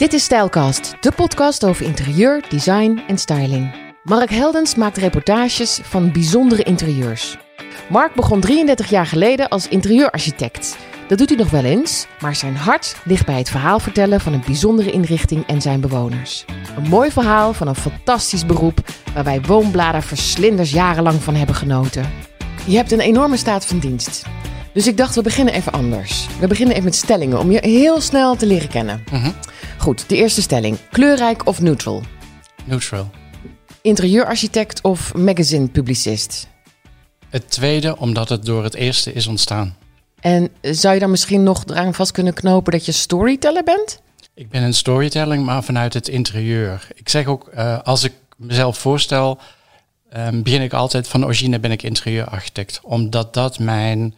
Dit is Stijlcast, de podcast over interieur, design en styling. Mark Heldens maakt reportages van bijzondere interieurs. Mark begon 33 jaar geleden als interieurarchitect. Dat doet hij nog wel eens, maar zijn hart ligt bij het verhaal vertellen van een bijzondere inrichting en zijn bewoners. Een mooi verhaal van een fantastisch beroep waar wij woonbladerverslinders jarenlang van hebben genoten. Je hebt een enorme staat van dienst. Dus ik dacht, we beginnen even anders. We beginnen even met stellingen om je heel snel te leren kennen. Goed, de eerste stelling. Kleurrijk of neutral? Neutral. Interieurarchitect of magazine-publicist? Het tweede, omdat het door het eerste is ontstaan. En zou je dan misschien nog eraan vast kunnen knopen dat je storyteller bent? Ik ben een storytelling, maar vanuit het interieur. Ik zeg ook, eh, als ik mezelf voorstel, ehm, begin ik altijd van origine ben ik interieurarchitect. Omdat dat mijn,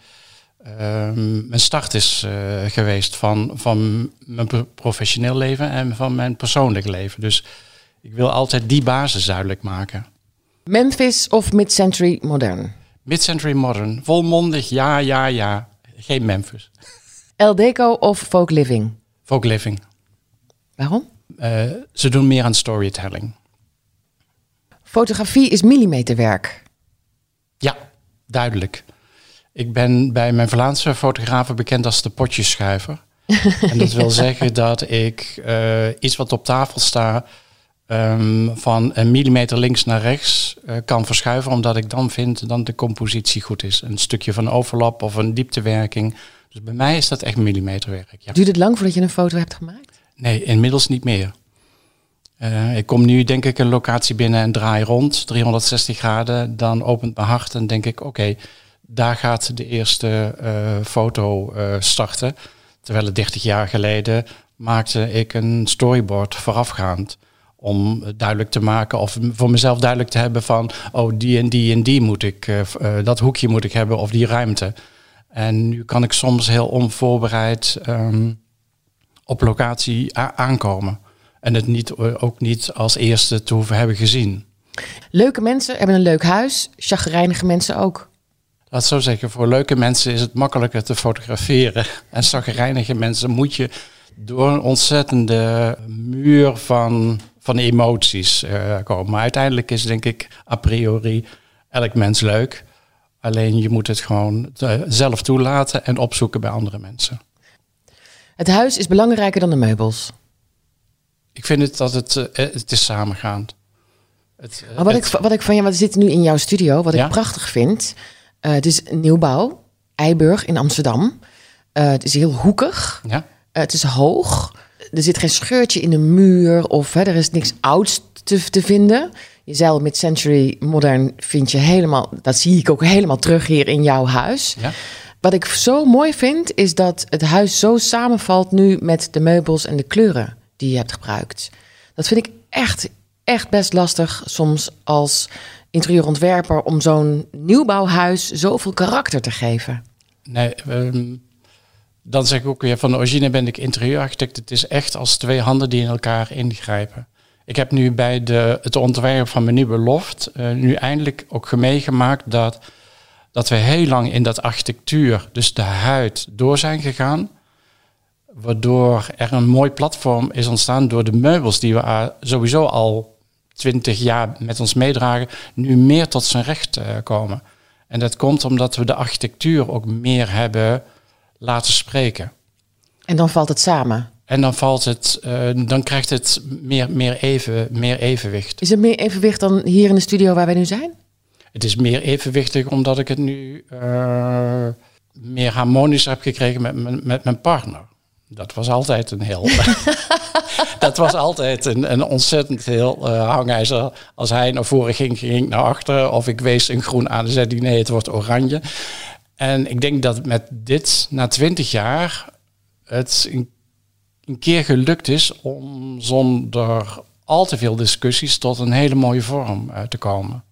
ehm, mijn start is eh, geweest van, van mijn pro- professioneel leven en van mijn persoonlijk leven. Dus ik wil altijd die basis duidelijk maken. Memphis of mid-century modern? Mid-century modern, volmondig, ja, ja, ja. Geen Memphis. El Deco of folk living? Folk living. Waarom? Eh, ze doen meer aan storytelling. Fotografie is millimeterwerk. Ja, duidelijk. Ik ben bij mijn Vlaamse fotografen bekend als de potjeschuiver. en dat wil zeggen dat ik eh, iets wat op tafel staat ehm, van een millimeter links naar rechts eh, kan verschuiven, omdat ik dan vind dat de compositie goed is. Een stukje van overlap of een dieptewerking. Dus bij mij is dat echt millimeterwerk. Ja. Duurt het lang voordat je een foto hebt gemaakt? Nee, inmiddels niet meer. Eh, ik kom nu denk ik een locatie binnen en draai rond, 360 graden. Dan opent mijn hart en denk ik, oké, daar gaat de eerste eh, foto eh, starten. Terwijl het 30 jaar geleden maakte ik een storyboard voorafgaand. Om duidelijk te maken of voor mezelf duidelijk te hebben van, oh die en die en die moet ik, eh, dat hoekje moet ik hebben of die ruimte. En nu kan ik soms heel onvoorbereid ehm, op locatie aankomen. En het niet, ook niet als eerste te hoeven hebben gezien. Leuke mensen hebben een leuk huis, chagrijnige mensen ook. Laat zo zeggen, voor leuke mensen is het makkelijker te fotograferen. En zagrijnige mensen moet je door een ontzettende muur van, van emoties eh, komen. Maar uiteindelijk is denk ik a priori elk mens leuk. Alleen je moet het gewoon eh, zelf toelaten en opzoeken bij andere mensen. Het huis is belangrijker dan de meubels. Ik vind het dat het, eh, het is samengaand. Het, Maar wat, het- ik, wat ik van je, we zitten nu in jouw studio, wat Ja? ik prachtig vind. Eh, het is een nieuwbouw, Eiburg in Amsterdam. Eh, het is heel hoekig. ja? Eh, het is hoog. Er zit geen scheurtje in de muur of hè, er is niks ouds te, te vinden. Je zei al, mid-century modern vind je helemaal, dat zie ik ook helemaal terug hier in jouw huis. Ja? Wat ik zo mooi vind, is dat het huis zo samenvalt nu met de meubels en de kleuren die je hebt gebruikt. Dat vind ik echt, echt best lastig soms als interieurontwerper om zo'n nieuwbouwhuis zoveel karakter te geven. Nee, ehm, dan zeg ik ook weer van origine ben ik interieurarchitect. Het is echt als twee handen die in elkaar ingrijpen. Ik heb nu bij de, het ontwerp van mijn nieuwe loft eh, nu eindelijk ook meegemaakt dat, dat we heel lang in dat architectuur, dus de huid, door zijn gegaan. Waardoor er een mooi platform is ontstaan door de meubels die we sowieso al twintig jaar met ons meedragen, nu meer tot zijn recht eh, komen. En dat komt omdat we de architectuur ook meer hebben laten spreken. En dan valt het samen. En dan valt het, eh, dan krijgt het meer, meer, even, meer evenwicht. Is er meer evenwicht dan hier in de studio waar wij nu zijn? Het is meer evenwichtig omdat ik het nu eh, meer harmonisch heb gekregen met, met mijn partner. Dat was altijd een heel. dat was altijd een, een ontzettend heel eh, hangijzer. Als hij naar voren ging, ging ik naar achteren. Of ik wees een groen aan en zei hij nee, het wordt oranje. En ik denk dat met dit, na twintig jaar, het een, een keer gelukt is om zonder al te veel discussies tot een hele mooie vorm eh, te komen.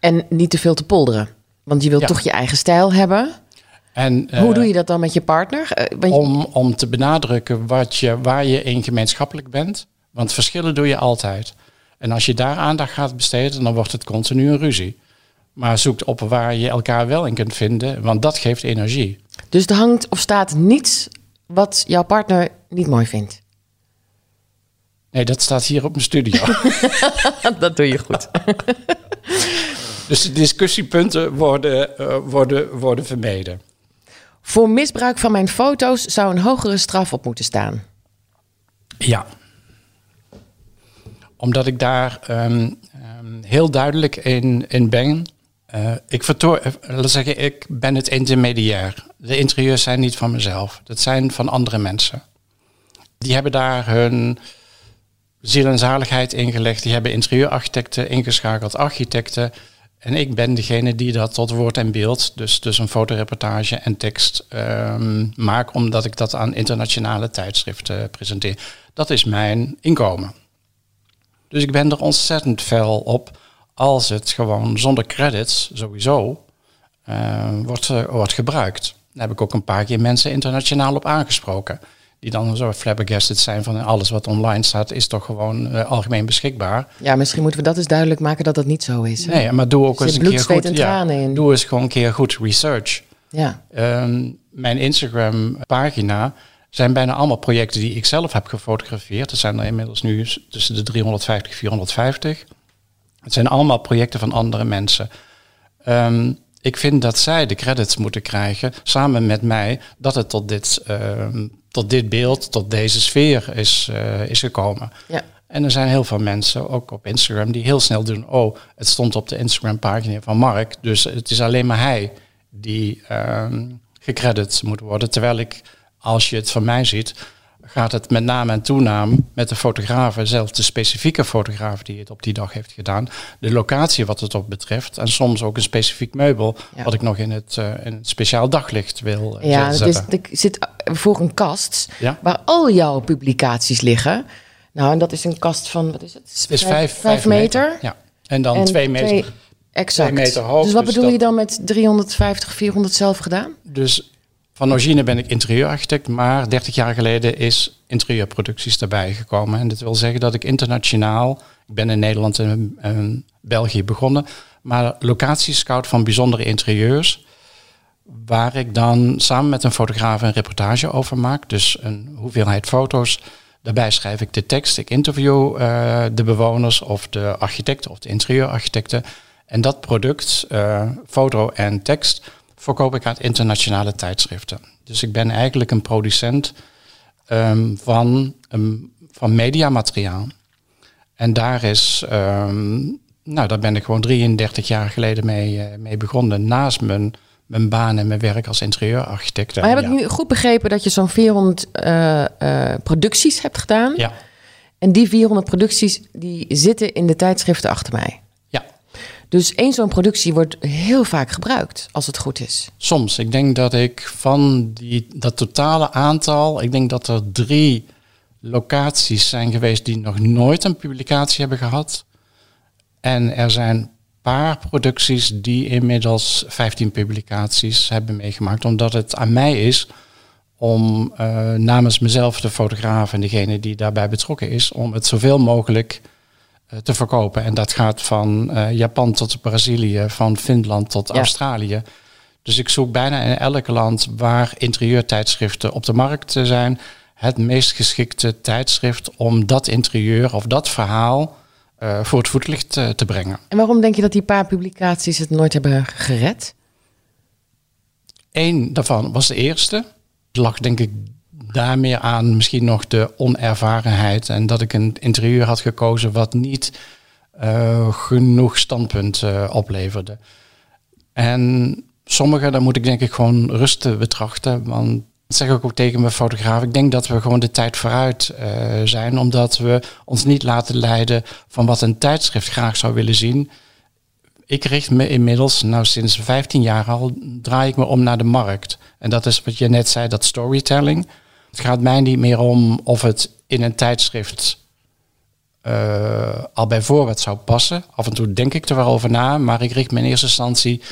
En niet te veel te polderen. Want je wilt Ja. toch je eigen stijl hebben. En, Hoe eh, doe je dat dan met je partner? Eh, om, om te benadrukken wat je, waar je in gemeenschappelijk bent. Want verschillen doe je altijd. En als je daar aandacht gaat besteden, dan wordt het continu een ruzie. Maar zoek op waar je elkaar wel in kunt vinden, want dat geeft energie. Dus er hangt of staat niets wat jouw partner niet mooi vindt. Nee, dat staat hier op mijn studio. dat doe je goed. dus de discussiepunten worden, uh, worden, worden vermeden. Voor misbruik van mijn foto's zou een hogere straf op moeten staan. Ja. Omdat ik daar um, um, heel duidelijk in, in ben. Uh, ik, vertoor, laat zeggen, ik ben het intermediair. De interieurs zijn niet van mezelf. Dat zijn van andere mensen. Die hebben daar hun ziel en zaligheid ingelegd. Die hebben interieurarchitecten ingeschakeld, architecten. En ik ben degene die dat tot woord en beeld, dus, dus een fotoreportage en tekst um, maak, omdat ik dat aan internationale tijdschriften presenteer. Dat is mijn inkomen. Dus ik ben er ontzettend fel op als het gewoon zonder credits sowieso uh, wordt, uh, wordt gebruikt. Daar heb ik ook een paar keer mensen internationaal op aangesproken die dan zo flabbergasted zijn van alles wat online staat, is toch gewoon uh, algemeen beschikbaar. Ja, misschien moeten we dat eens duidelijk maken dat dat niet zo is. Hè? Nee, maar doe ook eens een keer goed. Ja, in. Doe eens gewoon een keer goed research. Ja. Um, mijn Instagram pagina zijn bijna allemaal projecten die ik zelf heb gefotografeerd. Er zijn er inmiddels nu tussen de 350 en 450. Het zijn allemaal projecten van andere mensen. Um, ik vind dat zij de credits moeten krijgen, samen met mij, dat het tot dit, uh, tot dit beeld, tot deze sfeer is, uh, is gekomen. Ja. En er zijn heel veel mensen, ook op Instagram, die heel snel doen, oh, het stond op de Instagram-pagina van Mark, dus het is alleen maar hij die uh, gecredit moet worden. Terwijl ik, als je het van mij ziet, gaat het met naam en toenaam met de fotografen, zelfs de specifieke fotograaf die het op die dag heeft gedaan, de locatie wat het op betreft en soms ook een specifiek meubel wat ik nog in het, uh, in het speciaal daglicht wil uh, ja, zetten. Ja, er zit voor een kast ja? waar al jouw publicaties liggen. Nou, en dat is een kast van, wat is het? Het is vijf, vijf, meter. meter. Ja. En dan en twee meter. Twee, exact. Twee meter hoog. Dus wat dus bedoel je dan met 350, 400 zelf gedaan? Dus van origine ben ik interieurarchitect, maar 30 jaar geleden is interieurproducties erbij gekomen. En dat wil zeggen dat ik internationaal, ik ben in Nederland en, België begonnen, maar locatiescout van bijzondere interieurs, waar ik dan samen met een fotograaf een reportage over maak. Dus een hoeveelheid foto's. Daarbij schrijf ik de tekst, ik interview uh, de bewoners of de architecten of de interieurarchitecten. En dat product, uh, foto en tekst, verkoop ik aan internationale tijdschriften. Dus ik ben eigenlijk een producent um, van, um, van mediamateriaal. En daar is, um, nou, daar ben ik gewoon 33 jaar geleden mee, uh, mee begonnen. Naast mijn, mijn baan en mijn werk als interieurarchitect. Maar heb ik nu goed begrepen dat je zo'n 400 uh, uh, producties hebt gedaan? Ja. En die 400 producties die zitten in de tijdschriften achter mij? Dus één zo'n productie wordt heel vaak gebruikt, als het goed is. Soms. Ik denk dat ik van die, dat totale aantal, ik denk dat er drie locaties zijn geweest die nog nooit een publicatie hebben gehad. En er zijn paar producties die inmiddels 15 publicaties hebben meegemaakt, omdat het aan mij is om uh, namens mezelf, de fotograaf en degene die daarbij betrokken is, om het zoveel mogelijk eh, te verkopen. En dat gaat van uh, Japan tot Brazilië, van Finland tot ja. Australië. Dus ik zoek bijna in elk land waar interieurtijdschriften op de markt zijn, het meest geschikte tijdschrift om dat interieur of dat verhaal uh, voor het voetlicht te, te brengen. En waarom denk je dat die paar publicaties het nooit hebben gered? Eén daarvan was de eerste. Het lag denk ik daarmee aan misschien nog de onervarenheid en dat ik een interieur had gekozen wat niet uh, genoeg standpunt uh, opleverde. En sommige, daar moet ik denk ik gewoon rustig betrachten, want dat zeg ik ook tegen mijn fotograaf. Ik denk dat we gewoon de tijd vooruit uh, zijn, omdat we ons niet laten leiden van wat een tijdschrift graag zou willen zien. Ik richt me inmiddels, nou sinds 15 jaar al, draai ik me om naar de markt. En dat is wat je net zei, dat storytelling. Het gaat mij niet meer om of het in een tijdschrift uh, al bij voorraad zou passen. Af en toe denk ik er wel over na, maar ik richt me in eerste instantie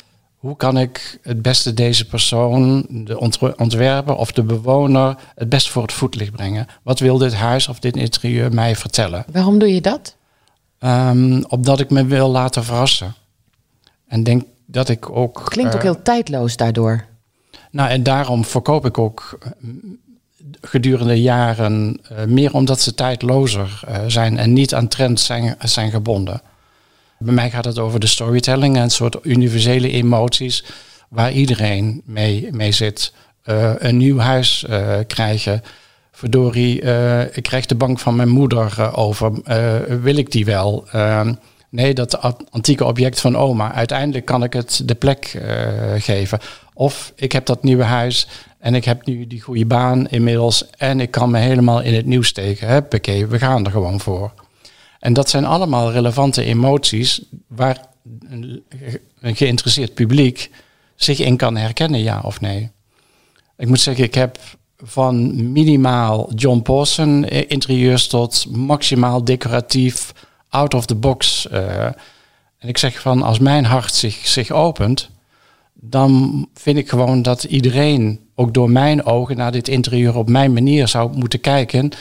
hoe kan ik het beste deze persoon, de ontwerper of de bewoner, het best voor het voetlicht brengen? Wat wil dit huis of dit interieur mij vertellen? Waarom doe je dat? Um, opdat ik me wil laten verrassen. En denk dat ik ook. Klinkt ook uh, heel tijdloos daardoor. Nou, en daarom verkoop ik ook gedurende jaren uh, meer omdat ze tijdlozer uh, zijn en niet aan trends zijn, zijn gebonden. Bij mij gaat het over de storytelling en een soort universele emoties waar iedereen mee, mee zit. Uh, een nieuw huis krijgen. Verdorie, ik krijg de bank van mijn moeder over. wil ik die wel? Ehm, nee, dat antieke object van oma. Uiteindelijk kan ik het de plek geven. Of ik heb dat nieuwe huis en ik heb nu die goede baan inmiddels en ik kan me helemaal in het nieuws steken. Huppakee, we gaan er gewoon voor. En dat zijn allemaal relevante emoties waar een, geïnteresseerd publiek zich in kan herkennen, ja of nee. Ik moet zeggen, ik heb van minimaal John Pawson interieurs tot maximaal decoratief, out of the box. Uh, en ik zeg van, als mijn hart zich, zich opent, dan vind ik gewoon dat iedereen, ook door mijn ogen, naar dit interieur op mijn manier zou moeten kijken.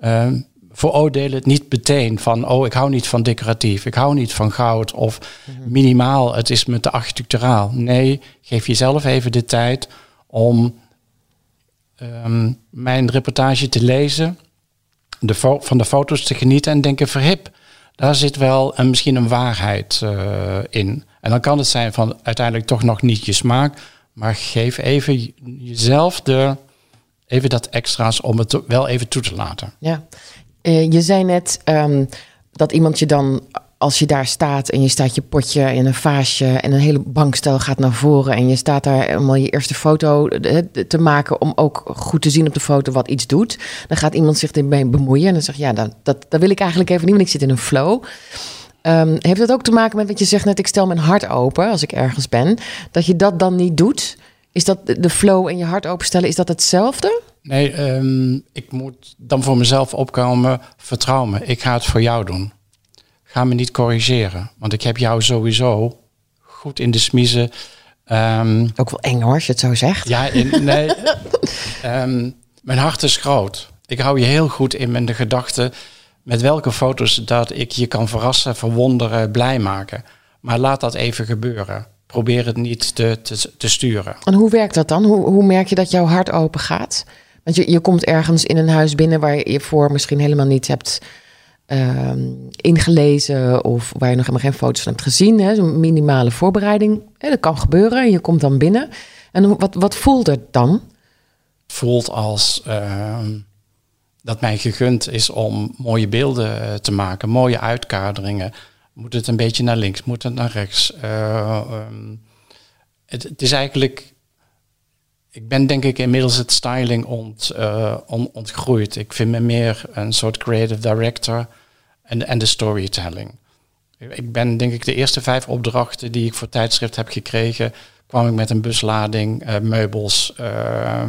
Uh, veroordeel het niet meteen van, oh, ik hou niet van decoratief, ik hou niet van goud of mhm. minimaal, het is me te architecturaal. Nee, geef jezelf even de tijd om um, mijn reportage te lezen, de van de foto's te genieten en denken, verhip, daar zit wel een, misschien een waarheid uh, in. En dan kan het zijn van uiteindelijk toch nog niet je smaak, maar geef even jezelf de, even dat extra's om het wel even toe te laten. Ja, uh, je zei net um, dat iemand je dan als je daar staat en je staat je potje in een vaasje en een hele bankstel gaat naar voren en je staat daar om je eerste foto te maken om ook goed te zien op de foto wat iets doet, dan gaat iemand zich ermee bemoeien en dan zegt ja, dat, dat, dat wil ik eigenlijk even niet, want ik zit in een flow. Um, heeft dat ook te maken met wat je zegt net, ik stel mijn hart open als ik ergens ben, dat je dat dan niet doet? Is dat de flow en je hart openstellen, is dat hetzelfde? Nee, um, ik moet dan voor mezelf opkomen, vertrouw me, ik ga het voor jou doen ga me niet corrigeren. Want ik heb jou sowieso goed in de smiezen. Um, Ook wel eng hoor, als je het zo zegt. Ja, in, nee. um, mijn hart is groot. Ik hou je heel goed in mijn gedachten met welke foto's dat ik je kan verrassen, verwonderen, blij maken. Maar laat dat even gebeuren. Probeer het niet te, te, te sturen. En hoe werkt dat dan? Hoe, hoe merk je dat jouw hart open gaat? Want je, je komt ergens in een huis binnen waar je voor misschien helemaal niet hebt uh, ingelezen of waar je nog helemaal geen foto's van hebt gezien. Zo'n minimale voorbereiding. Hè, dat kan gebeuren. Je komt dan binnen. En wat, wat voelt het dan? Voelt als uh, dat mij gegund is om mooie beelden eh, te maken, mooie uitkaderingen. Moet het een beetje naar links, moet het naar rechts? Uh, um, het, is eigenlijk ik ben denk ik inmiddels het styling ont, uh, ontgroeid. Ik vind me meer een soort creative director en, en de storytelling. Ik ben denk ik de eerste vijf opdrachten die ik voor tijdschrift heb gekregen, kwam ik met een buslading meubels uh,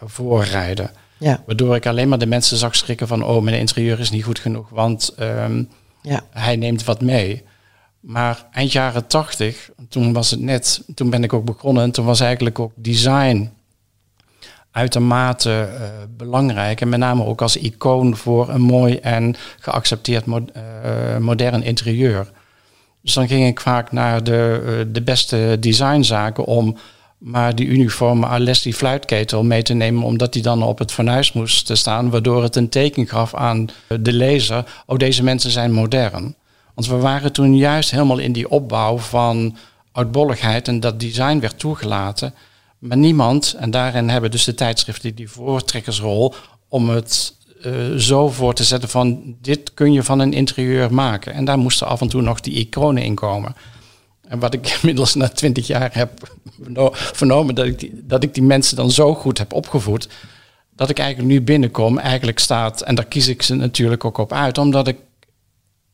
voorrijden. Ja. Waardoor ik alleen maar de mensen zag schrikken van, oh, mijn interieur is niet goed genoeg, want um, ja. hij neemt wat mee. Maar eind jaren tachtig, toen was het net, toen ben ik ook begonnen en toen was eigenlijk ook design uitermate uh, belangrijk. En met name ook als icoon voor een mooi en geaccepteerd mo uh, modern interieur. Dus dan ging ik vaak naar de, uh, de beste designzaken om maar die uniforme Alessi fluitketel mee te nemen, omdat die dan op het fornuis moest staan, waardoor het een teken gaf aan de lezer, oh deze mensen zijn modern. Want we waren toen juist helemaal in die opbouw van oudbolligheid en dat design werd toegelaten. Maar niemand, en daarin hebben dus de tijdschriften die voortrekkersrol om het uh, zo voor te zetten van dit kun je van een interieur maken. En daar moesten af en toe nog die iconen in komen. En wat ik inmiddels na twintig jaar heb vernomen, dat ik, die, dat ik die mensen dan zo goed heb opgevoed, dat ik eigenlijk nu binnenkom, eigenlijk staat, en daar kies ik ze natuurlijk ook op uit, omdat ik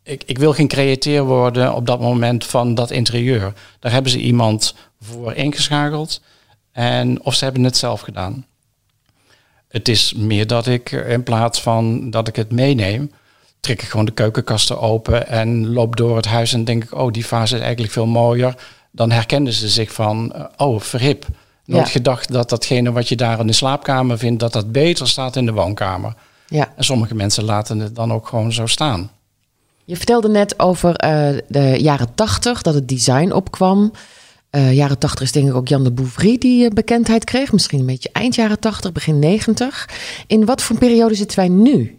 ik, ik wil geen createur worden op dat moment van dat interieur. Daar hebben ze iemand voor ingeschakeld. En of ze hebben het zelf gedaan. Het is meer dat ik in plaats van dat ik het meeneem, trek ik gewoon de keukenkasten open en loop door het huis en denk ik, oh, die fase is eigenlijk veel mooier. Dan herkennen ze zich van, eh, oh, verhip. Nooit gedacht dat datgene wat je daar in de slaapkamer vindt, dat dat beter staat in de woonkamer. Ja. En sommige mensen laten het dan ook gewoon zo staan. Je vertelde net over uh, de jaren tachtig, dat het design opkwam. Uh, jaren 80 is denk ik ook Jan de Bouvry die uh, bekendheid kreeg. Misschien een beetje eind jaren 80, begin 90. In wat voor periode zitten wij nu?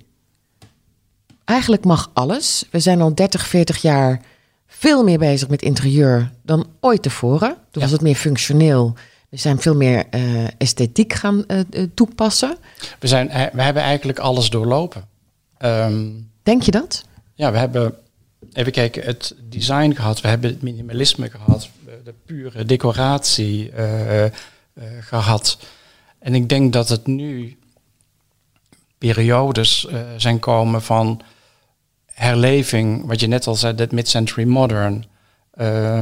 Eigenlijk mag alles. We zijn al 30, 40 jaar veel meer bezig met interieur dan ooit tevoren. Toen was het meer functioneel. We zijn veel meer uh, esthetiek gaan toepassen. We, zijn, we hebben eigenlijk alles doorlopen. Um, Denk je dat? Ja, we hebben even kijken, het design gehad, we hebben het minimalisme gehad, de pure decoratie uh, gehad. En ik denk dat het nu periodes zijn komen van herleving, wat je net al zei, dat mid-century modern.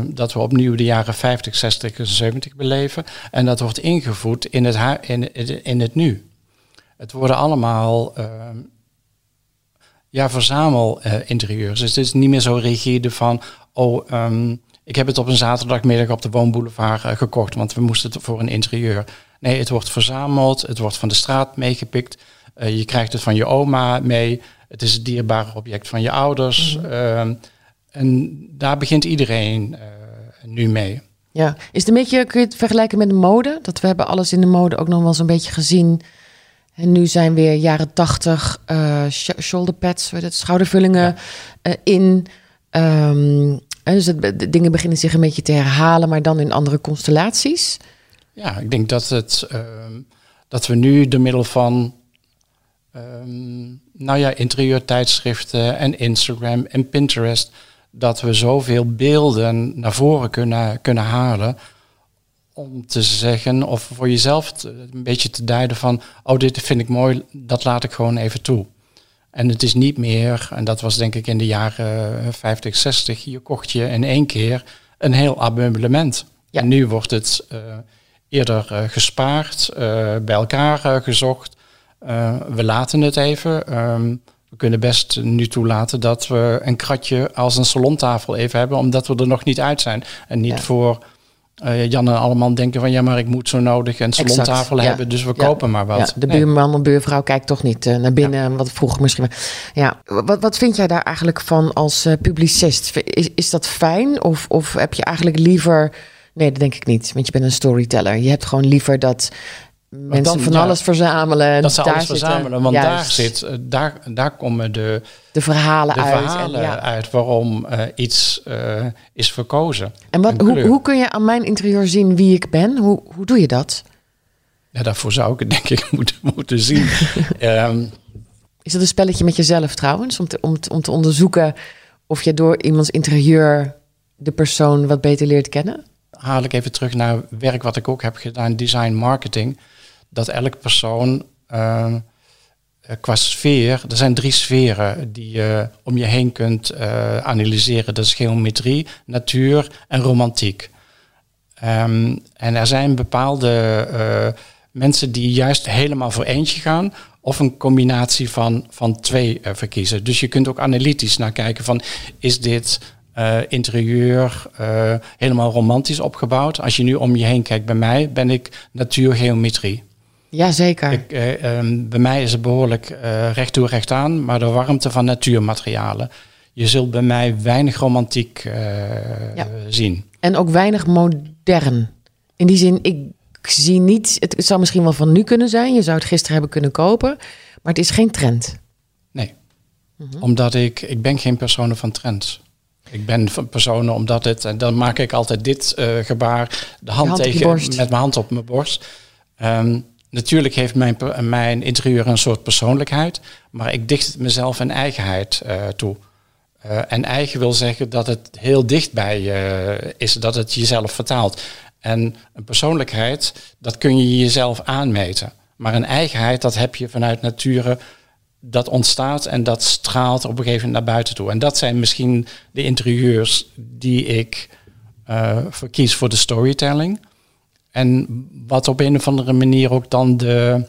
dat we opnieuw de jaren 50, 60 en 70 beleven. En dat wordt ingevoed in het, in, in het nu. Het worden allemaal ja, verzamel uh, interieurs. Dus het is niet meer zo rigide van, oh, um, ik heb het op een zaterdagmiddag op de woonboulevard uh, gekocht, want we moesten het voor een interieur. Nee, het wordt verzameld, het wordt van de straat meegepikt. Uh, je krijgt het van je oma mee. Het is het dierbare object van je ouders. Mm -hmm. en daar begint iedereen nu mee. Ja, is het een beetje, kun je het vergelijken met de mode? Dat we hebben alles in de mode ook nog wel eens een beetje gezien en nu zijn weer jaren tachtig uh, shoulder pads, het, schoudervullingen uh, in. Um, dus het, de dingen beginnen zich een beetje te herhalen, maar dan in andere constellaties. Ja, ik denk dat, het, uh, dat we nu door middel van um, nou ja, interieurtijdschriften en Instagram en Pinterest, dat we zoveel beelden naar voren kunnen, kunnen halen om te zeggen of voor jezelf een beetje te duiden van, oh dit vind ik mooi, dat laat ik gewoon even toe. En het is niet meer, en dat was denk ik in de jaren 50, 60, je kocht je in één keer een heel ameublement. Ja. En nu wordt het uh, eerder uh, gespaard, uh, bij elkaar gezocht. We laten het even. Um, we kunnen best nu toelaten dat we een kratje als een salontafel even hebben, omdat we er nog niet uit zijn. En niet ja. voor uh, Jan en allemaal denken van ja, maar ik moet zo nodig een salontafel hebben, dus we kopen maar wat. Ja, de buurman of buurvrouw kijkt toch niet uh, naar binnen, wat vroeger misschien. Ja, wat, wat vind jij daar eigenlijk van als uh, publicist? Is, is dat fijn of, of heb je eigenlijk liever... Nee, dat denk ik niet, want je bent een storyteller. Je hebt gewoon liever dat mensen van alles verzamelen. Dat ze alles verzamelen, want daar, zit, eh, daar, daar komen de, de verhalen, de uit, en, waarom uh, iets uh, is verkozen. En wat, hoe, hoe kun je aan mijn interieur zien wie ik ben? Hoe, hoe doe je dat? Ja, daarvoor zou ik het denk ik moeten, moeten zien. um, is dat een spelletje met jezelf trouwens? Om te, om, om te onderzoeken of je door iemands interieur de persoon wat beter leert kennen? Haal ik even terug naar werk wat ik ook heb gedaan, design marketing dat elk persoon uh, qua sfeer, er zijn drie sferen die je om je heen kunt uh, analyseren. Dat is geometrie, natuur en romantiek. Um, en er zijn bepaalde uh, mensen die juist helemaal voor eentje gaan of een combinatie van, van twee verkiezen. Dus je kunt ook analytisch naar kijken van is dit interieur helemaal romantisch opgebouwd. Als je nu om je heen kijkt bij mij, ben ik natuurgeometrie. Jazeker. Ik, eh, um, bij mij is het behoorlijk uh, recht toe recht aan, maar de warmte van natuurmaterialen. Je zult bij mij weinig romantiek ja. zien. En ook weinig modern. In die zin, ik zie niet, het, het zou misschien wel van nu kunnen zijn. Je zou het gisteren hebben kunnen kopen, maar het is geen trend. Nee, mm -hmm. omdat ik, ik ben geen persoon van trends. Ik ben van personen omdat het, en dan maak ik altijd dit uh, gebaar, de hand, hand tegen, met mijn hand op mijn borst. Um, Natuurlijk heeft mijn, mijn interieur een soort persoonlijkheid, maar ik dicht mezelf een eigenheid uh, toe. Uh, en eigen wil zeggen dat het heel dichtbij uh, is, dat het jezelf vertaalt. En een persoonlijkheid, dat kun je jezelf aanmeten. Maar een eigenheid, dat heb je vanuit nature, dat ontstaat en dat straalt op een gegeven moment naar buiten toe. En dat zijn misschien de interieurs die ik verkies voor de storytelling. En wat op een of andere manier ook dan de,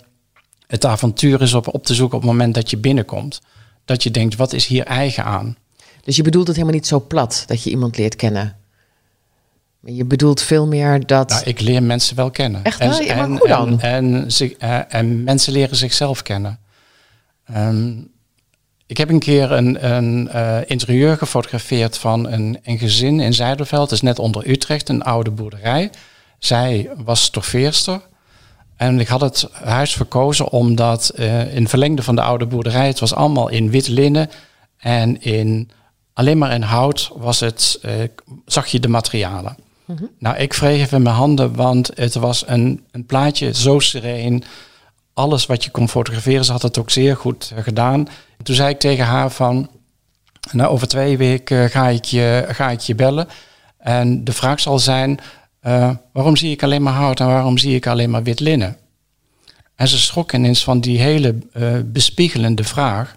het avontuur is op, op te zoeken op het moment dat je binnenkomt. Dat je denkt, wat is hier eigen aan? Dus je bedoelt het helemaal niet zo plat dat je iemand leert kennen? Je bedoelt veel meer dat. Nou, ik leer mensen wel kennen. Echt? En, hoe dan? En, en, en, en, mensen leren zichzelf kennen. Um, Ik heb een keer een, een uh, interieur gefotografeerd van een, een gezin in Zijderveld. Het is net onder Utrecht, een oude boerderij. Zij was stoffeerster. En ik had het huis verkozen omdat uh, in verlengde van de oude boerderij, het was allemaal in wit linnen en in, alleen maar in hout was het, uh, zag je de materialen. Mm -hmm. Nou, ik vreeg even mijn handen, want het was een, een plaatje zo sereen. Alles wat je kon fotograferen, ze had het ook zeer goed gedaan. Toen zei ik tegen haar van, nou over twee weken ga ik je, ga ik je bellen. En de vraag zal zijn, uh, waarom zie ik alleen maar hout en waarom zie ik alleen maar wit linnen? En ze schrok ineens van die hele uh, bespiegelende vraag.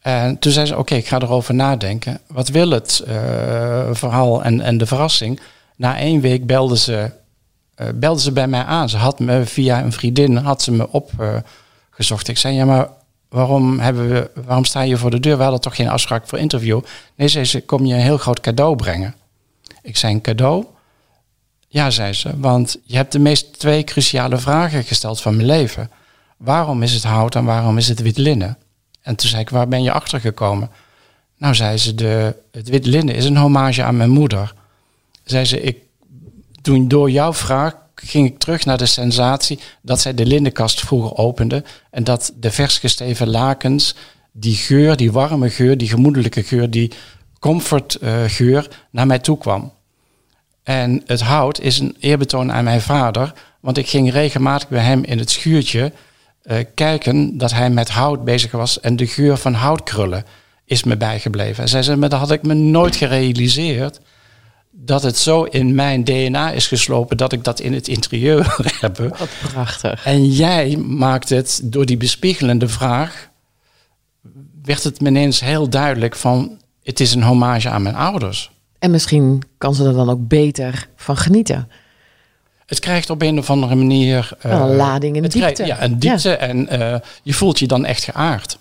En toen zei ze, oké, ik ga erover nadenken. Wat wil het uh, verhaal en, en de verrassing? Na één week belde ze, belde ze bij mij aan. Ze had me via een vriendin had ze me opgezocht. ik zei, ja, maar waarom, hebben we, waarom sta je voor de deur? We hadden toch geen afspraak voor interview? Nee, zei ze, kom je een heel groot cadeau brengen? Ik zei, een cadeau? Ja, zei ze, want je hebt de meest twee cruciale vragen gesteld van mijn leven. Waarom is het hout en waarom is het wit linnen? En toen zei ik, waar ben je achter gekomen? Nou, zei ze, de, het wit linnen is een hommage aan mijn moeder. Zei ze, ik, toen door jouw vraag ging ik terug naar de sensatie dat zij de linnenkast vroeger opende en dat de vers gesteven lakens, die geur, die warme geur, die gemoedelijke geur, die comfortgeur uh, naar mij toe kwam. En het hout is een eerbetoon aan mijn vader, want ik ging regelmatig bij hem in het schuurtje uh, kijken dat hij met hout bezig was en de geur van houtkrullen is me bijgebleven. En zij zei, maar dat had ik me nooit gerealiseerd dat het zo in mijn DNA is geslopen dat ik dat in het interieur heb. Wat prachtig. En jij maakt het door die bespiegelende vraag, werd het me ineens heel duidelijk van, het is een hommage aan mijn ouders. En misschien kan ze er dan ook beter van genieten. Het krijgt op een of andere manier... Uh, een lading in de diepte. Krijgt, ja, een diepte ja. en uh, je voelt je dan echt geaard.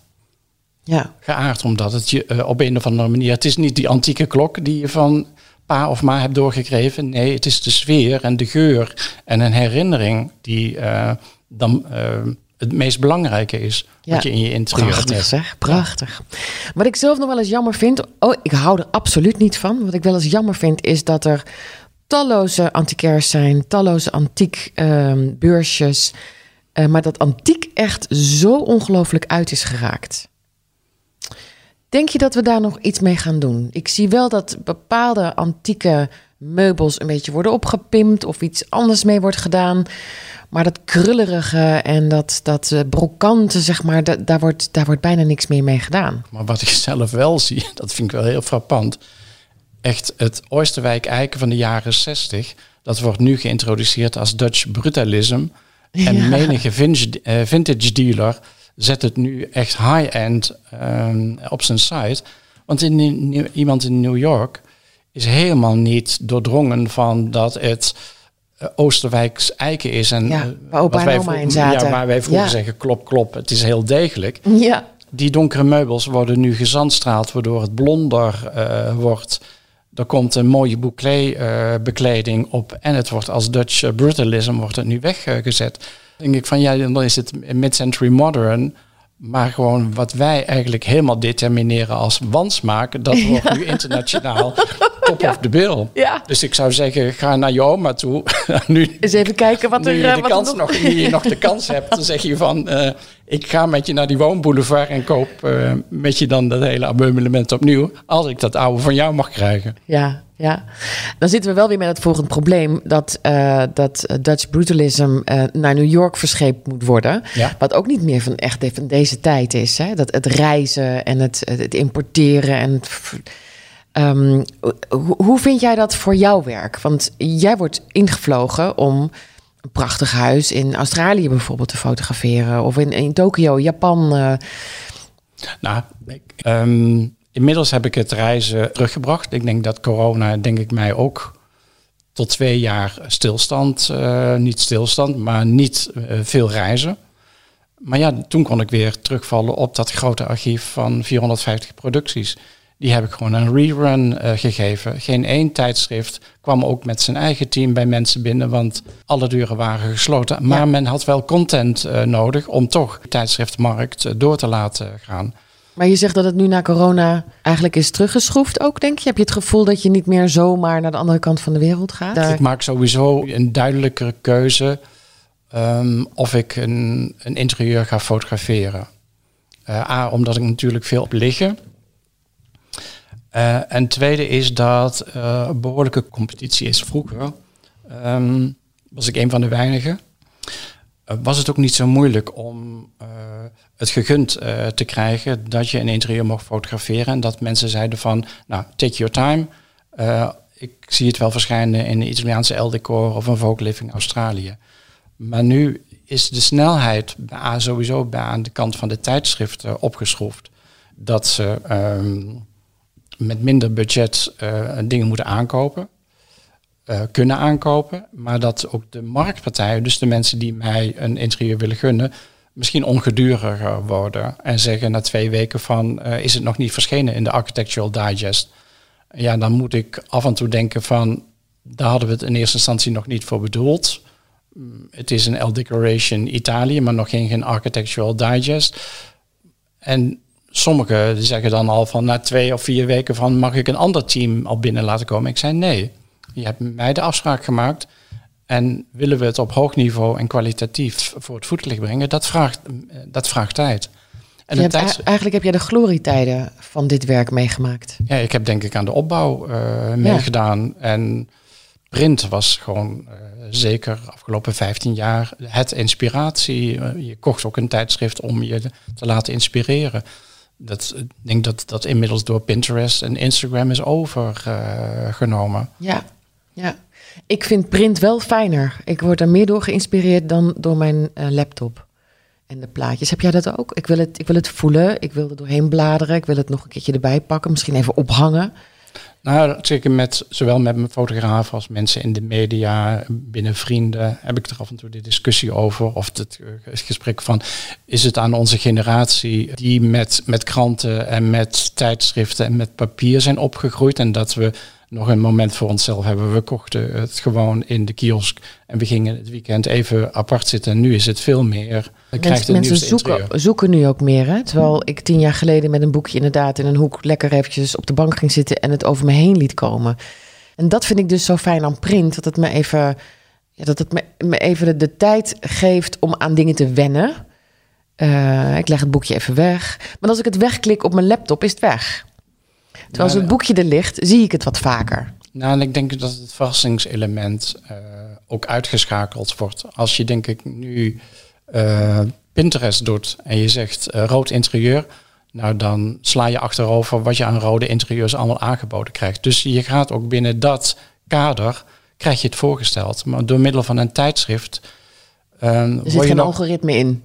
Ja. Geaard omdat het je uh, op een of andere manier... Het is niet die antieke klok die je van pa of ma hebt doorgegeven. Nee, het is de sfeer en de geur en een herinnering die dan het meest belangrijke is. Ja, wat je in je interieur prachtig hebt. zeg, prachtig. Wat ik zelf nog wel eens jammer vind, oh, ik hou er absoluut niet van. Wat ik wel eens jammer vind, is dat er talloze antiquairs zijn, talloze antiek uh, beursjes. Uh, maar dat antiek echt zo ongelooflijk uit is geraakt. Denk je dat we daar nog iets mee gaan doen? Ik zie wel dat bepaalde antieke meubels een beetje worden opgepimpt of iets anders mee wordt gedaan. Maar dat krullerige en dat, dat uh, brokante, zeg maar, da daar, wordt, daar wordt bijna niks meer mee gedaan. Maar wat ik zelf wel zie, dat vind ik wel heel frappant. Echt het Oosterwijk eiken van de jaren 60, dat wordt nu geïntroduceerd als Dutch brutalism. En ja. menige vintage, uh, vintage dealer zet het nu echt high-end um, op zijn site. Want in, iemand in New York is helemaal niet doordrongen van dat het uh, Oosterwijks eiken is. En, ja, waar opa en oma in zaten. Ja, waar wij vroeger ja. zeggen klop, klop. Het is heel degelijk. Ja. Die donkere meubels worden nu gezandstraald, waardoor het blonder uh, wordt. Er komt een mooie bouclé-bekleding uh, op en het wordt als Dutch brutalism wordt het nu weggezet. Dan denk ik van ja, dan is het mid-century modern. Maar gewoon wat wij eigenlijk helemaal determineren als wansmaak, dat wordt ja. nu internationaal top ja. of the bill. Ja. Dus ik zou zeggen, ga naar je oma toe. nu, Eens even kijken wat er... Nu je, de wat kans nog, nog, nu je nog de kans hebt, dan zeg je van... Uh, ik ga met je naar die woonboulevard en koop uh, met je dan dat hele ameublement opnieuw. Als ik dat oude van jou mag krijgen. Ja, ja. Dan zitten we wel weer met het volgende probleem. Dat, uh, dat Dutch brutalism naar New York verscheept moet worden. Ja. Wat ook niet meer van echt van deze tijd is. Hè? Dat het reizen en het, het importeren en het... Um, hoe vind jij dat voor jouw werk? Want jij wordt ingevlogen om een prachtig huis in Australië bijvoorbeeld te fotograferen. Of in, in Tokio, Japan. Uh... Nou, ik, um, inmiddels heb ik het reizen teruggebracht. Ik denk dat corona, denk ik, mij ook tot twee jaar stilstand, uh, niet stilstand, maar niet uh, veel reizen. Maar ja, toen kon ik weer terugvallen op dat grote archief van 450 producties. Die heb ik gewoon een rerun uh, gegeven. Geen één tijdschrift kwam ook met zijn eigen team bij mensen binnen, want alle deuren waren gesloten. Maar ja. men had wel content nodig om toch de tijdschriftmarkt door te laten gaan. Maar je zegt dat het nu na corona eigenlijk is teruggeschroefd ook, denk je? Heb je het gevoel dat je niet meer zomaar naar de andere kant van de wereld gaat? Ik maak sowieso een duidelijkere keuze ehm, of ik een, een interieur ga fotograferen. Uh, A, omdat ik natuurlijk veel op liggen. Uh, en tweede is dat uh, behoorlijke competitie is. Vroeger um, was ik een van de weinigen. Was het ook niet zo moeilijk om het gegund uh, te krijgen dat je een interieur mocht fotograferen. En dat mensen zeiden van, nou, take your time. Ik zie het wel verschijnen in een Italiaanse L-decor of een Vogue Living Australië. Maar nu is de snelheid sowieso aan de kant van de tijdschriften opgeschroefd. Dat ze um, met minder budget dingen moeten aankopen. Uh, kunnen aankopen, maar dat ook de marktpartijen, dus de mensen die mij een interieur willen gunnen, misschien ongeduriger worden en zeggen na twee weken van uh, is het nog niet verschenen in de Architectural Digest. Ja, dan moet ik af en toe denken van daar hadden we het in eerste instantie nog niet voor bedoeld. Mm, het is een L Decoration Italië, maar nog geen, geen Architectural Digest. En sommigen zeggen dan al van na twee of vier weken van mag ik een ander team al binnen laten komen. Ik zei nee, je hebt mij de afspraak gemaakt en willen we het op hoog niveau en kwalitatief voor het voetlicht brengen, dat vraagt, dat vraagt tijd. En. Eigenlijk heb jij de glorietijden van dit werk meegemaakt. Ja, ik heb denk ik aan de opbouw uh, meegedaan. Ja. En print was gewoon uh, zeker afgelopen 15 jaar het inspiratie. Uh, je kocht ook een tijdschrift om je te laten inspireren. Dat, ik denk dat dat inmiddels door Pinterest en Instagram is overgenomen. ja, ja. Ik vind print wel fijner. Ik word er meer door geïnspireerd dan door mijn uh, laptop. En de plaatjes. Heb jij dat ook? Ik wil, het, ik wil het voelen. Ik wil er doorheen bladeren. Ik wil het nog een keertje erbij pakken. Misschien even ophangen. Nou, zeker met, zowel met mijn fotograaf als mensen in de media, binnen vrienden, heb ik er af en toe de discussie over. Of het, het gesprek van, is het aan onze generatie die met, met kranten en met tijdschriften en met papier zijn opgegroeid. En dat we nog een moment voor onszelf hebben. We kochten het gewoon in de kiosk en we gingen het weekend even apart zitten. En nu is het veel meer. Mensen, mensen zoeken, zoeken nu ook meer. Hè? Terwijl ik tien jaar geleden met een boekje inderdaad in een hoek lekker eventjes op de bank ging zitten en het over me heen liet komen. En dat vind ik dus zo fijn aan print. Dat het me even, ja, dat het me, me even de, de, tijd geeft om aan dingen te wennen. Uh, ik leg het boekje even weg. Maar als ik het wegklik op mijn laptop, is het weg. Terwijl als het boekje er ligt, zie ik het wat vaker. Nou, en ik denk dat het verrassingselement uh, ook uitgeschakeld wordt. Als je denk ik nu uh, Pinterest doet en je zegt uh, rood interieur, nou dan sla je achterover wat je aan rode interieurs allemaal aangeboden krijgt. Dus je gaat ook binnen dat kader, krijg je het voorgesteld. Maar door middel van een tijdschrift... er zit geen nog, algoritme in.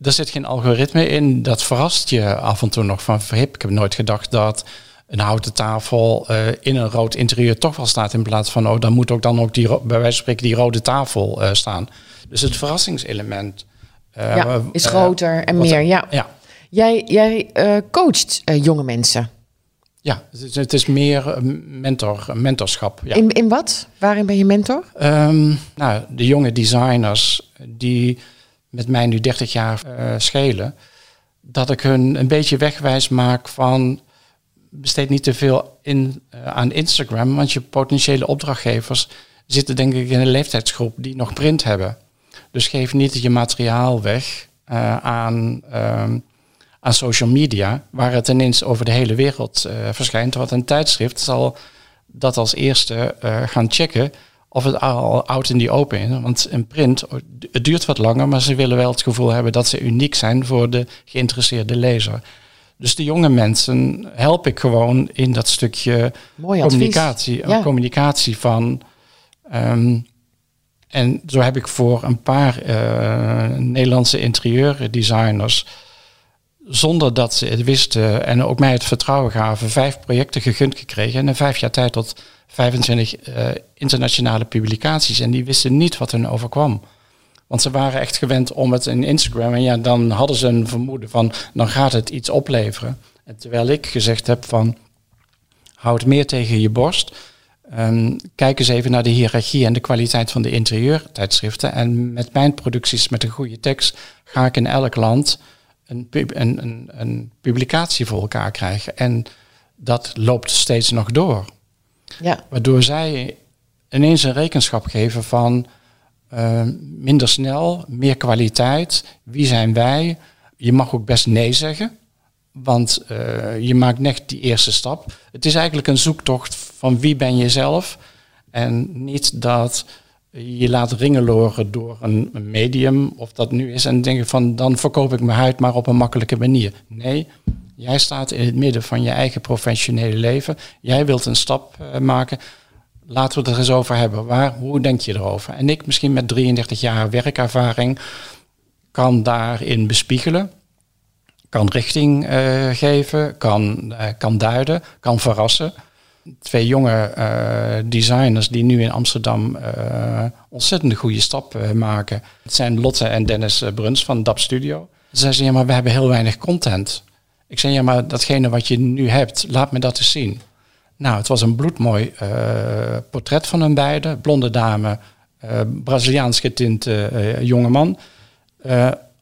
Er zit geen algoritme in. Dat verrast je af en toe nog van verhip. Ik heb nooit gedacht dat een houten tafel uh, in een rood interieur toch wel staat. In plaats van, oh, dan moet ook dan ook die, bij wijze van spreken die rode tafel uh, staan. Dus het verrassingselement uh, ja, is groter en meer. Ja. ja. Jij, jij coacht jonge mensen. Ja, het is, meer mentor, mentorschap. Ja. In, in wat? Waarin ben je mentor? Um, nou, de jonge designers die met mij nu 30 jaar schelen, dat ik hun een beetje wegwijs maak van besteed niet te veel in, uh, aan Instagram, want je potentiële opdrachtgevers zitten denk ik in een leeftijdsgroep die nog print hebben. Dus geef niet je materiaal weg uh, aan, uh, aan social media, waar het ineens over de hele wereld uh, verschijnt. Wat een tijdschrift zal dat als eerste gaan checken of het al oud in die open is. Want een print, het duurt wat langer, maar ze willen wel het gevoel hebben dat ze uniek zijn voor de geïnteresseerde lezer. Dus de jonge mensen help ik gewoon in dat stukje communicatie, ja. communicatie van. Um, en zo heb ik voor een paar uh, Nederlandse interieurdesigners, zonder dat ze het wisten en ook mij het vertrouwen gaven, vijf projecten gegund gekregen. En in vijf jaar tijd tot 25 uh, internationale publicaties. En die wisten niet wat hun overkwam. Want ze waren echt gewend om het in Instagram. En ja, dan hadden ze een vermoeden van, dan gaat het iets opleveren. En terwijl ik gezegd heb van, houd meer tegen je borst. Um, kijk eens even naar de hiërarchie en de kwaliteit van de interieurtijdschriften. En met mijn producties met een goede tekst ga ik in elk land een, een, een, een publicatie voor elkaar krijgen. En dat loopt steeds nog door. Ja. Waardoor zij ineens een rekenschap geven van uh, minder snel, meer kwaliteit. Wie zijn wij? Je mag ook best nee zeggen. Want uh, je maakt net die eerste stap. Het is eigenlijk een zoektocht van wie ben je zelf. En niet dat je laat ringeloren door een, medium, of dat nu is, en denken van dan verkoop ik mijn huid maar op een makkelijke manier. Nee, jij staat in het midden van je eigen professionele leven. Jij wilt een stap uh, maken laten we het er eens over hebben. Waar, hoe denk je erover? En ik misschien met 33 jaar werkervaring kan daarin bespiegelen, kan richting uh, geven, kan, uh, kan duiden, kan verrassen. Twee jonge uh, designers die nu in Amsterdam ontzettend goede stap maken. Het zijn Lotte en Dennis Bruns van DAP Studio. Ze zeiden, ja maar we hebben heel weinig content. Ik zei, ja maar datgene wat je nu hebt, laat me dat eens zien. Nou, het was een bloedmooi uh, portret van hun beiden. Blonde dame, uh, Braziliaans getinte uh, jonge man.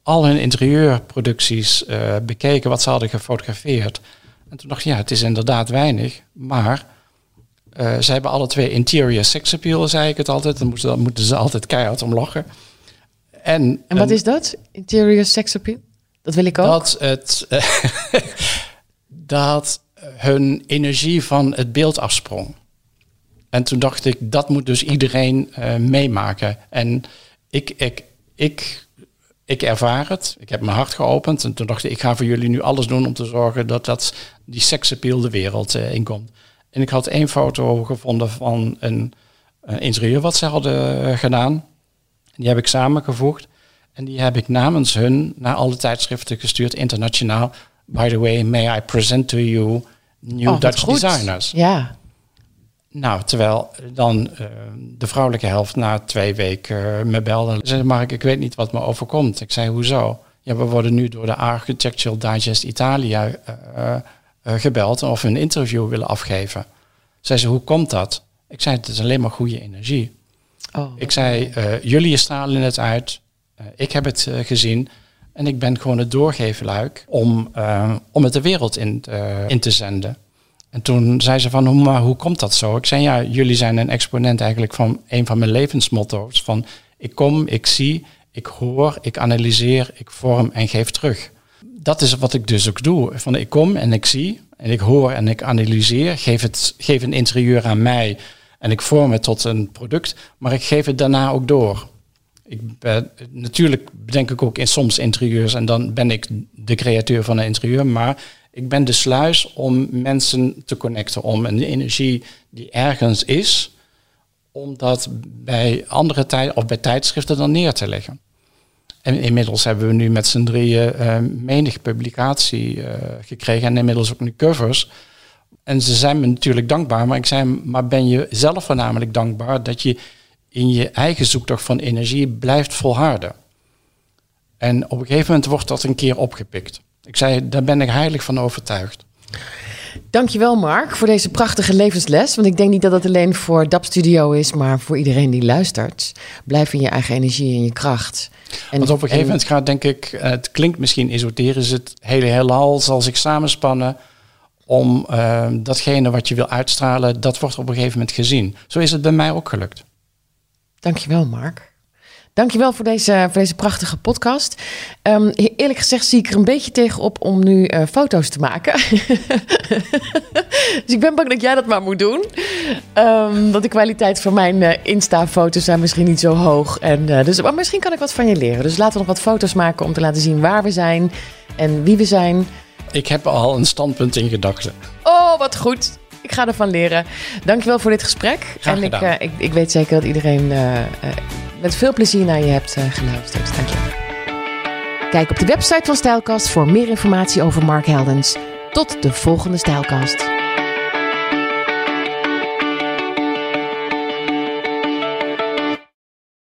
al hun interieurproducties bekeken, wat ze hadden gefotografeerd. En toen dacht ik, ja, het is inderdaad weinig, maar ze hebben alle twee interior sex appeal, zei ik het altijd. Dan moeten, dan moeten ze altijd keihard om lachen. En, en wat is dat, interior sex appeal? Dat wil ik ook. Dat het... dat hun energie van het beeld afsprong. En toen dacht ik, dat moet dus iedereen uh, meemaken. En ik, ik, ik, ik ervaar het. Ik heb mijn hart geopend. En toen dacht ik, ik ga voor jullie nu alles doen om te zorgen dat, dat die seksappeal de wereld uh, inkomt. En ik had één foto gevonden van een, een interieur wat ze hadden gedaan. Die heb ik samengevoegd. En die heb ik namens hun naar alle tijdschriften gestuurd, internationaal. By the way, may I present to you new oh, Dutch designers? Ja. Nou, terwijl dan uh, de vrouwelijke helft na twee weken uh, me belde. Zei Mark, ik weet niet wat me overkomt. Ik zei, hoezo? Ja, we worden nu door de Architectural Digest Italia uh, gebeld of een interview willen afgeven. Zei ze, hoe komt dat? Ik zei, het is alleen maar goede energie. Oh, ik zei, jullie stralen het uit. ik heb het gezien. En ik ben gewoon het doorgevenluik om, uh, om het de wereld in, uh, in te zenden. En toen zei ze van, hoe, maar hoe komt dat zo? Ik zei, ja, jullie zijn een exponent eigenlijk van een van mijn levensmotto's. Van, ik kom, ik zie, ik hoor, ik analyseer, ik vorm en geef terug. Dat is wat ik dus ook doe. Van, ik kom en ik zie, en ik hoor en ik analyseer, geef, het, geef een interieur aan mij en ik vorm het tot een product, maar ik geef het daarna ook door. Ik ben, natuurlijk bedenk ik ook in soms interieurs en dan ben ik de createur van een interieur, maar ik ben de sluis om mensen te connecten, om een energie die ergens is, om dat bij andere tijden of bij tijdschriften dan neer te leggen. En inmiddels hebben we nu met z'n drieën uh, menig publicatie uh, gekregen en inmiddels ook nu covers. En ze zijn me natuurlijk dankbaar, maar ik zei, maar ben je zelf voornamelijk dankbaar dat je in je eigen zoektocht van energie blijft volharden. En op een gegeven moment wordt dat een keer opgepikt. Ik zei, daar ben ik heilig van overtuigd. Dankjewel Mark voor deze prachtige levensles. Want ik denk niet dat het alleen voor DAP Studio is, maar voor iedereen die luistert. Blijf in je eigen energie en je kracht. En, want op een gegeven moment gaat denk ik, eh, het klinkt misschien esoterisch, het hele heelal zal zich samenspannen om uh, datgene wat je wil uitstralen, dat wordt op een gegeven moment gezien. Zo is het bij mij ook gelukt. Dankjewel, Mark. Dankjewel voor deze, voor deze prachtige podcast. Um, eerlijk gezegd zie ik er een beetje tegenop om nu uh, foto's te maken. dus ik ben bang dat jij dat maar moet doen. Um, want de kwaliteit van mijn uh, Insta-foto's zijn misschien niet zo hoog. En, uh, dus, maar misschien kan ik wat van je leren. Dus laten we nog wat foto's maken om te laten zien waar we zijn en wie we zijn. Ik heb al een standpunt in gedachten. Oh, wat goed. Ik ga ervan leren. Dankjewel voor dit gesprek. Graag en ik, uh, ik, ik, weet zeker dat iedereen uh, uh, met veel plezier naar je hebt geluisterd. Dankjewel. Kijk op de website van Stijlkast voor meer informatie over Mark Heldens. Tot de volgende Stijlkast.